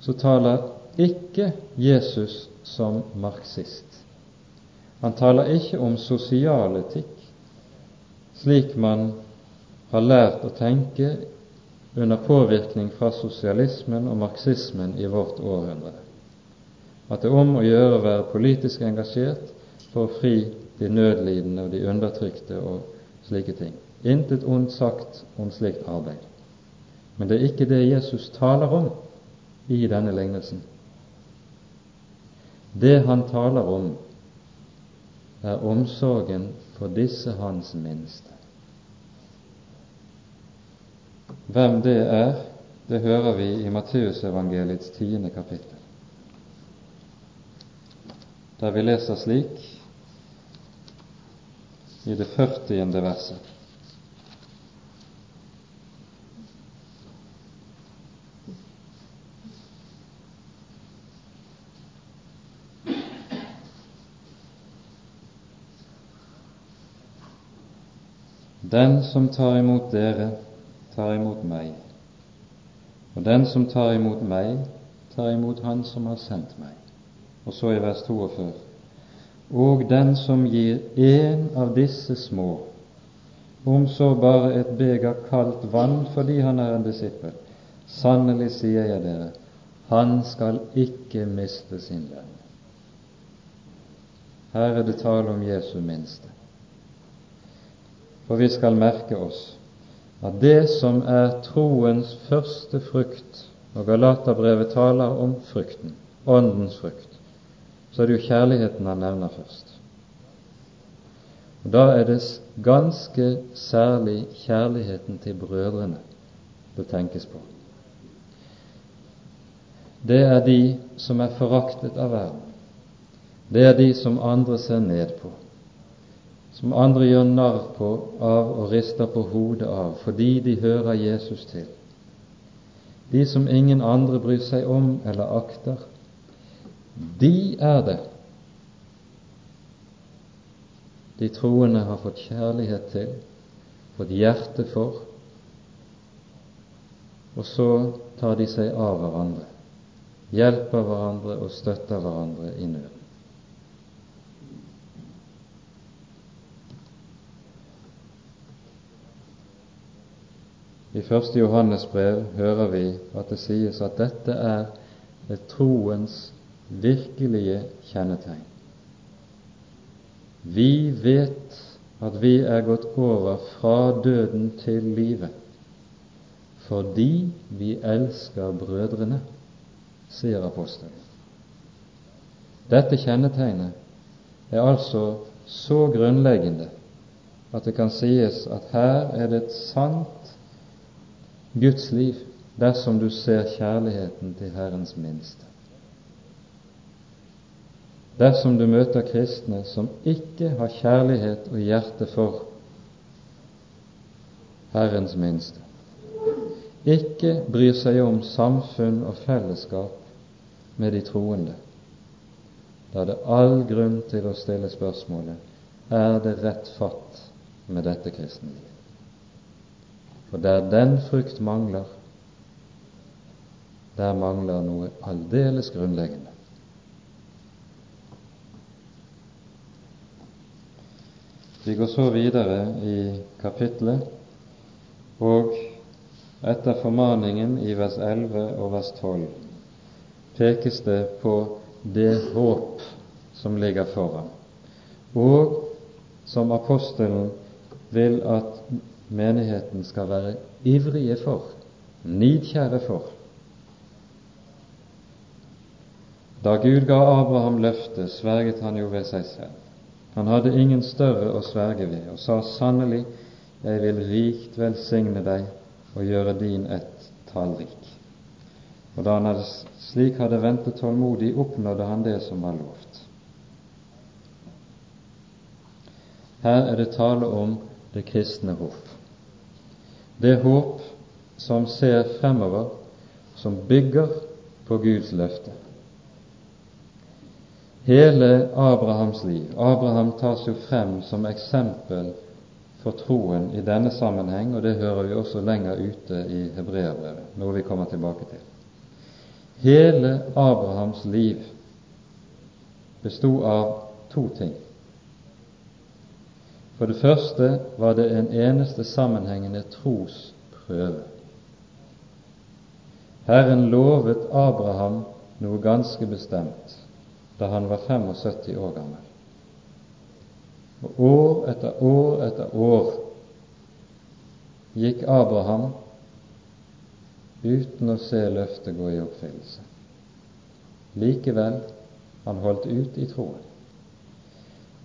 så taler ikke Jesus som marxist. Han taler ikke om sosialetikk, slik man har lært å tenke under påvirkning fra sosialismen og marxismen i vårt århundre. At det er om å gjøre å være politisk engasjert for å fri de nødlidende og de undertrykte og slike ting. Intet ondt sagt om slikt arbeid. Men det er ikke det Jesus taler om i denne lignelsen. Det han taler om, er omsorgen for disse hans minste. Hvem det er, det hører vi i Matteusevangeliets tiende kapittel, der vi leser slik i det førtiende verset. Den som tar imot dere, tar imot meg. Og den som tar imot meg, tar imot Han som har sendt meg. Og så i vers 42. Og den som gir en av disse små, om så bare et beger kaldt vann fordi han er en disippel, sannelig sier jeg dere, han skal ikke miste sin lønn. Her er det tale om Jesu minste. For vi skal merke oss at det som er troens første frukt, og Galaterbrevet taler om frukten, åndens frukt, så er det jo kjærligheten han nevner først. Og Da er det ganske særlig kjærligheten til brødrene det tenkes på. Det er de som er foraktet av verden. Det er de som andre ser ned på som andre gjør narr på av og rister på hodet av fordi de hører Jesus til. De som ingen andre bryr seg om eller akter, de er det de troende har fått kjærlighet til, fått hjerte for, og så tar de seg av hverandre, hjelper hverandre og støtter hverandre i nøden. I første Johannes brev hører vi at det sies at dette er et troens virkelige kjennetegn. Vi vet at vi er gått over fra døden til livet fordi vi elsker brødrene, sier apostelen. Dette kjennetegnet er altså så grunnleggende at det kan sies at her er det et sant Guds liv dersom du ser kjærligheten til Herrens minste. Dersom du møter kristne som ikke har kjærlighet og hjerte for Herrens minste, ikke bryr seg om samfunn og fellesskap med de troende, da er det all grunn til å stille spørsmålet er det rett fatt med dette kristne For der den frukt mangler, der mangler noe aldeles grunnleggende. Vi går så videre i kapitlet, og etter formaningen i vers 11 og vers 12 pekes det på det håp som ligger foran, og som apostelen vil at menigheten skal være ivrige for, nidkjære for. Da Gud ga Abraham løftet, sverget han jo ved seg selv. Han hadde ingen større å sverge ved, og sa sannelig, jeg vil rikt velsigne deg og gjøre din ett tallrik. Og da han hadde, slik hadde ventet tålmodig, oppnådde han det som var lovt. Her er det tale om det kristne håp. Det håp som ser fremover, som bygger på Guds løfte. Hele Abrahams liv Abraham tas jo frem som eksempel for troen i denne sammenheng, og det hører vi også lenger ute i Hebreabrevet, noe vi kommer tilbake til. Hele Abrahams liv bestod av to ting. For det første var det en eneste sammenhengende trosprøve. Herren lovet Abraham noe ganske bestemt da han var 75 år gammel. Og år etter år etter år gikk Abraham uten å se løftet gå i oppfyllelse. Likevel han holdt ut i troen.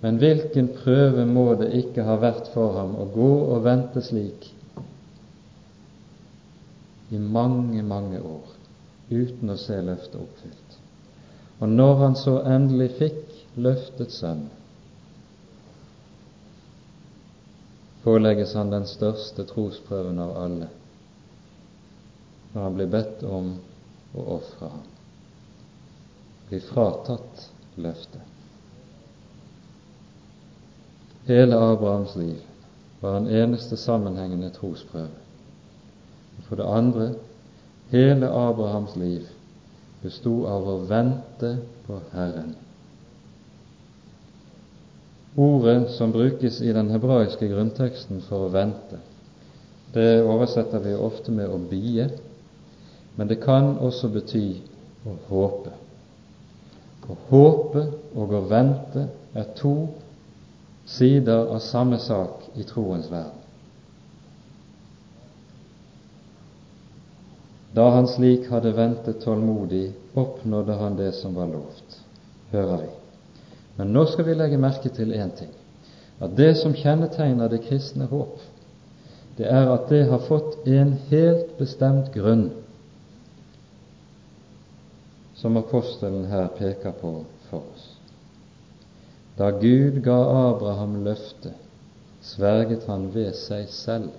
Men hvilken prøve må det ikke ha vært for ham å gå og vente slik i mange, mange år uten å se løftet oppfylt. Og når han så endelig fikk løftets sønn, pålegges han den største trosprøven av alle når han blir bedt om å ofre ham, blir fratatt løftet. Hele Abrahams liv var en eneste sammenhengende trosprøve. For det andre hele Abrahams liv bestod av å vente på Herren. Ordet som brukes i den hebraiske grunnteksten for å vente, det oversetter vi ofte med å bie, men det kan også bety å håpe. Å håpe og å vente er to sider av samme sak i troens verden. Da han slik hadde ventet tålmodig, oppnådde han det som var lovt, hører vi. Men nå skal vi legge merke til én ting, at det som kjennetegner det kristne håp, det er at det har fått en helt bestemt grunn, som apostelen her peker på for oss. Da Gud ga Abraham løftet, sverget han ved seg selv,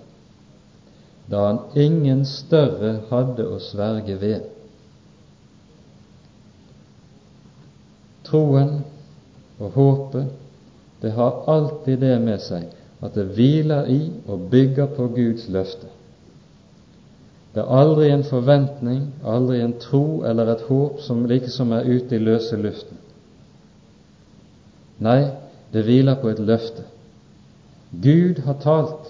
da han ingen større hadde å sverge ved. Troen og håpet, det har alltid det med seg at det hviler i og bygger på Guds løfte. Det er aldri en forventning, aldri en tro eller et håp som liksom er ute i løse luften. Nei, det hviler på et løfte. Gud har talt.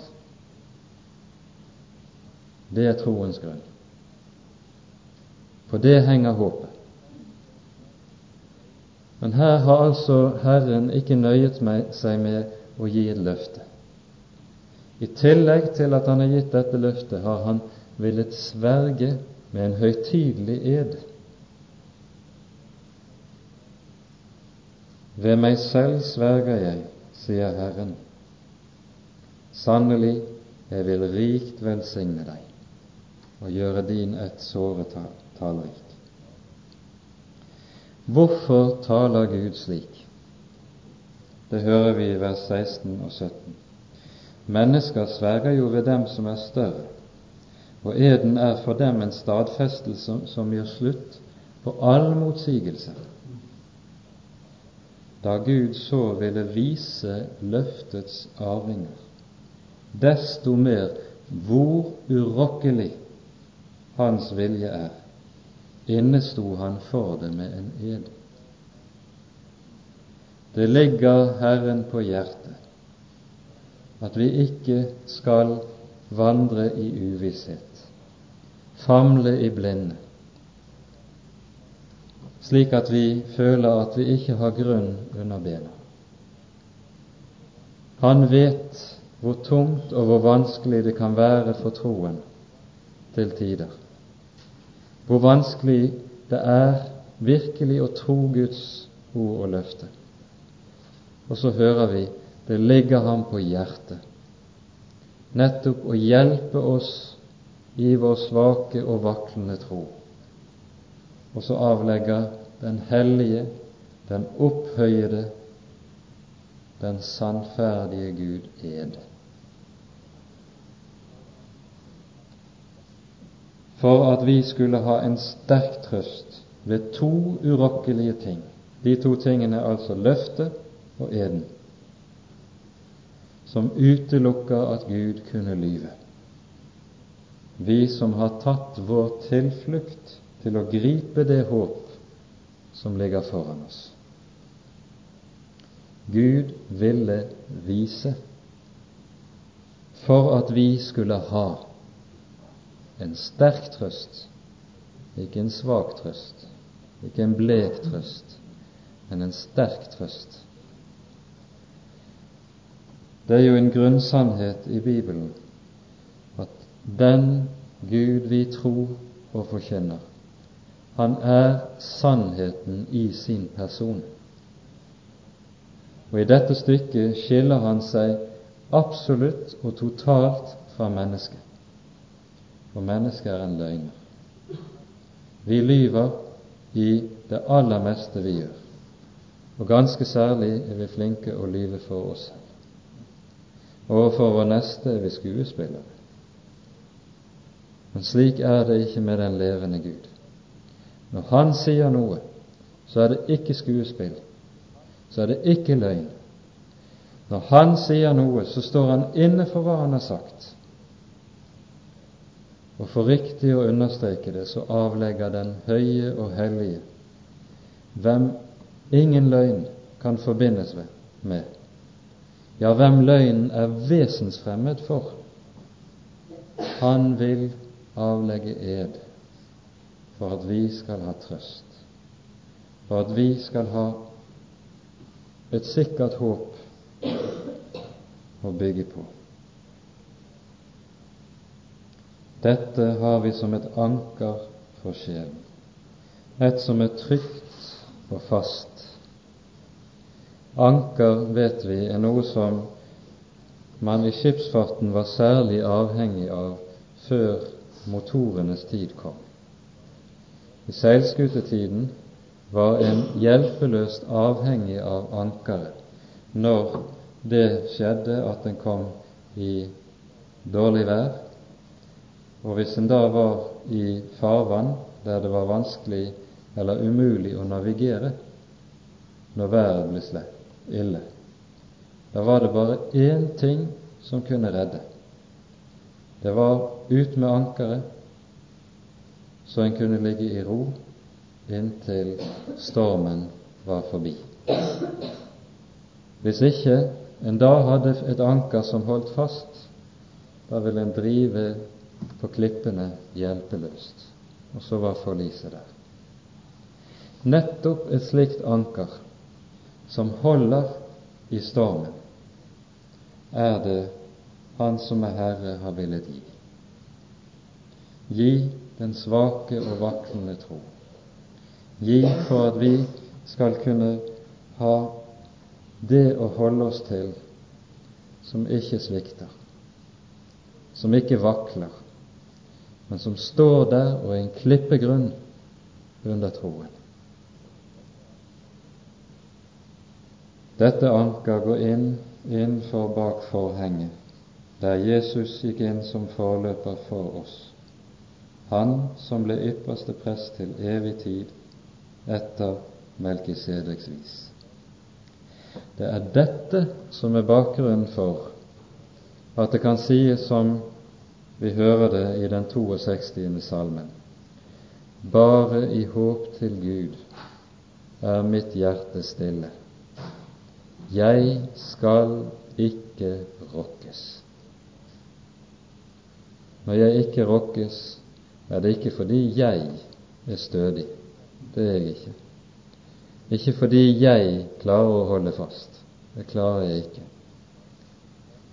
Det er troens grunn. På det henger håpet. Men her har altså Herren ikke nøyet seg med å gi et løfte. I tillegg til at Han har gitt dette løftet, har Han villet sverge med en høytidelig ed Ved meg selv sverger jeg, sier Herren, sannelig, jeg vil rikt velsigne deg og gjøre din ett såre tallrik. Hvorfor taler Gud slik? Det hører vi i vers 16 og 17. Mennesker sverger jo ved dem som er større, og eden er for dem en stadfestelse som gjør slutt på all motsigelse. Da Gud så ville vise løftets arvinger, desto mer hvor urokkelig hans vilje er, innesto han for det med en ed. Det ligger Herren på hjertet at vi ikke skal vandre i uvisshet, famle i blinde, slik at vi føler at vi ikke har grunn under bena. Han vet hvor tungt og hvor vanskelig det kan være for troen til tider. Hvor vanskelig det er virkelig å tro Guds ord og løfte. Og så hører vi det ligger ham på hjertet nettopp å hjelpe oss i vår svake og vaklende tro. Og så avlegger den hellige, den opphøyede, den sannferdige Gud ed. For at vi skulle ha en sterk trøst ved to urokkelige ting. De to tingene er altså løftet og eden som utelukker at Gud kunne lyve. Vi som har tatt vår tilflukt til å gripe det håp som ligger foran oss. Gud ville vise for at vi skulle ha en sterk trøst, ikke en svak trøst, ikke en blek trøst, men en sterk trøst det er jo en grunnsannhet i Bibelen at den Gud vi tror og forkynner, han er sannheten i sin person. Og i dette stykket skiller han seg absolutt og totalt fra mennesket. For mennesket er en løgner. Vi lyver i det aller meste vi gjør, og ganske særlig er vi flinke å lyve for oss selv. Overfor vår neste er vi skuespillere. Men slik er det ikke med den levende Gud. Når Han sier noe, så er det ikke skuespill, så er det ikke løgn. Når Han sier noe, så står Han inne for hva Han har sagt. Og for riktig å understreke det, så avlegger den høye og hellige, hvem ingen løgn kan forbindes med, ja, hvem løgnen er vesensfremmed for. Han vil avlegge ed for at vi skal ha trøst, for at vi skal ha et sikkert håp å bygge på. Dette har vi som et anker for sjelen, et som er trygt og fast Anker, vet vi, er noe som man i skipsfarten var særlig avhengig av før motorenes tid kom. I seilskutetiden var en hjelpeløst avhengig av ankeret når det skjedde at en kom i dårlig vær, og hvis en da var i farvann der det var vanskelig eller umulig å navigere når været ble slett, ille. Da var det bare én ting som kunne redde. Det var ut med ankeret, så en kunne ligge i ro inntil stormen var forbi. Hvis ikke en da hadde et anker som holdt fast, da ville en drive på klippene hjelpeløst, og så var forliset der. Nettopp et slikt anker som holder i stormen, er det Han som er Herre, har villet gi. Gi den svake og vaklende tro. Gi for at vi skal kunne ha det å holde oss til som ikke svikter, som ikke vakler, men som står der og er en klippegrunn under troen. Dette anker går inn innenfor bak forhenget, der Jesus gikk inn som forløper for oss, han som ble ypperste prest til evig tid etter Melkisedeks vis. Det er dette som er bakgrunnen for at det kan sies som vi hører det i den 62. salmen. Bare i håp til Gud er mitt hjerte stille. Jeg skal ikke rokkes. Når jeg ikke rokkes, er det ikke fordi jeg er stødig. Det er jeg ikke. Ikke fordi jeg klarer å holde fast. Det klarer jeg ikke.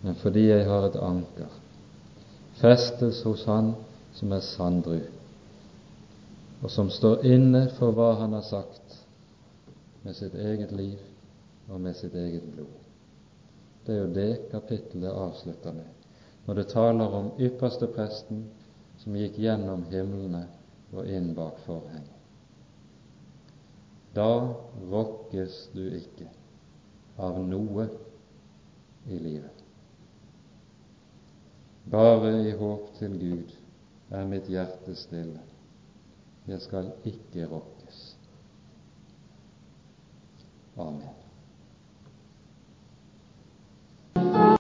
Men fordi jeg har et anker festes hos Han som er sandru, og som står inne for hva Han har sagt med sitt eget liv og med sitt eget blod. Det er jo det kapittelet avslutter med, når det taler om ypperste presten som gikk gjennom himlene og inn bak forhenget. Da rokkes du ikke av noe i livet. Bare i håp til Gud er mitt hjerte stille. Jeg skal ikke rokkes. Amen.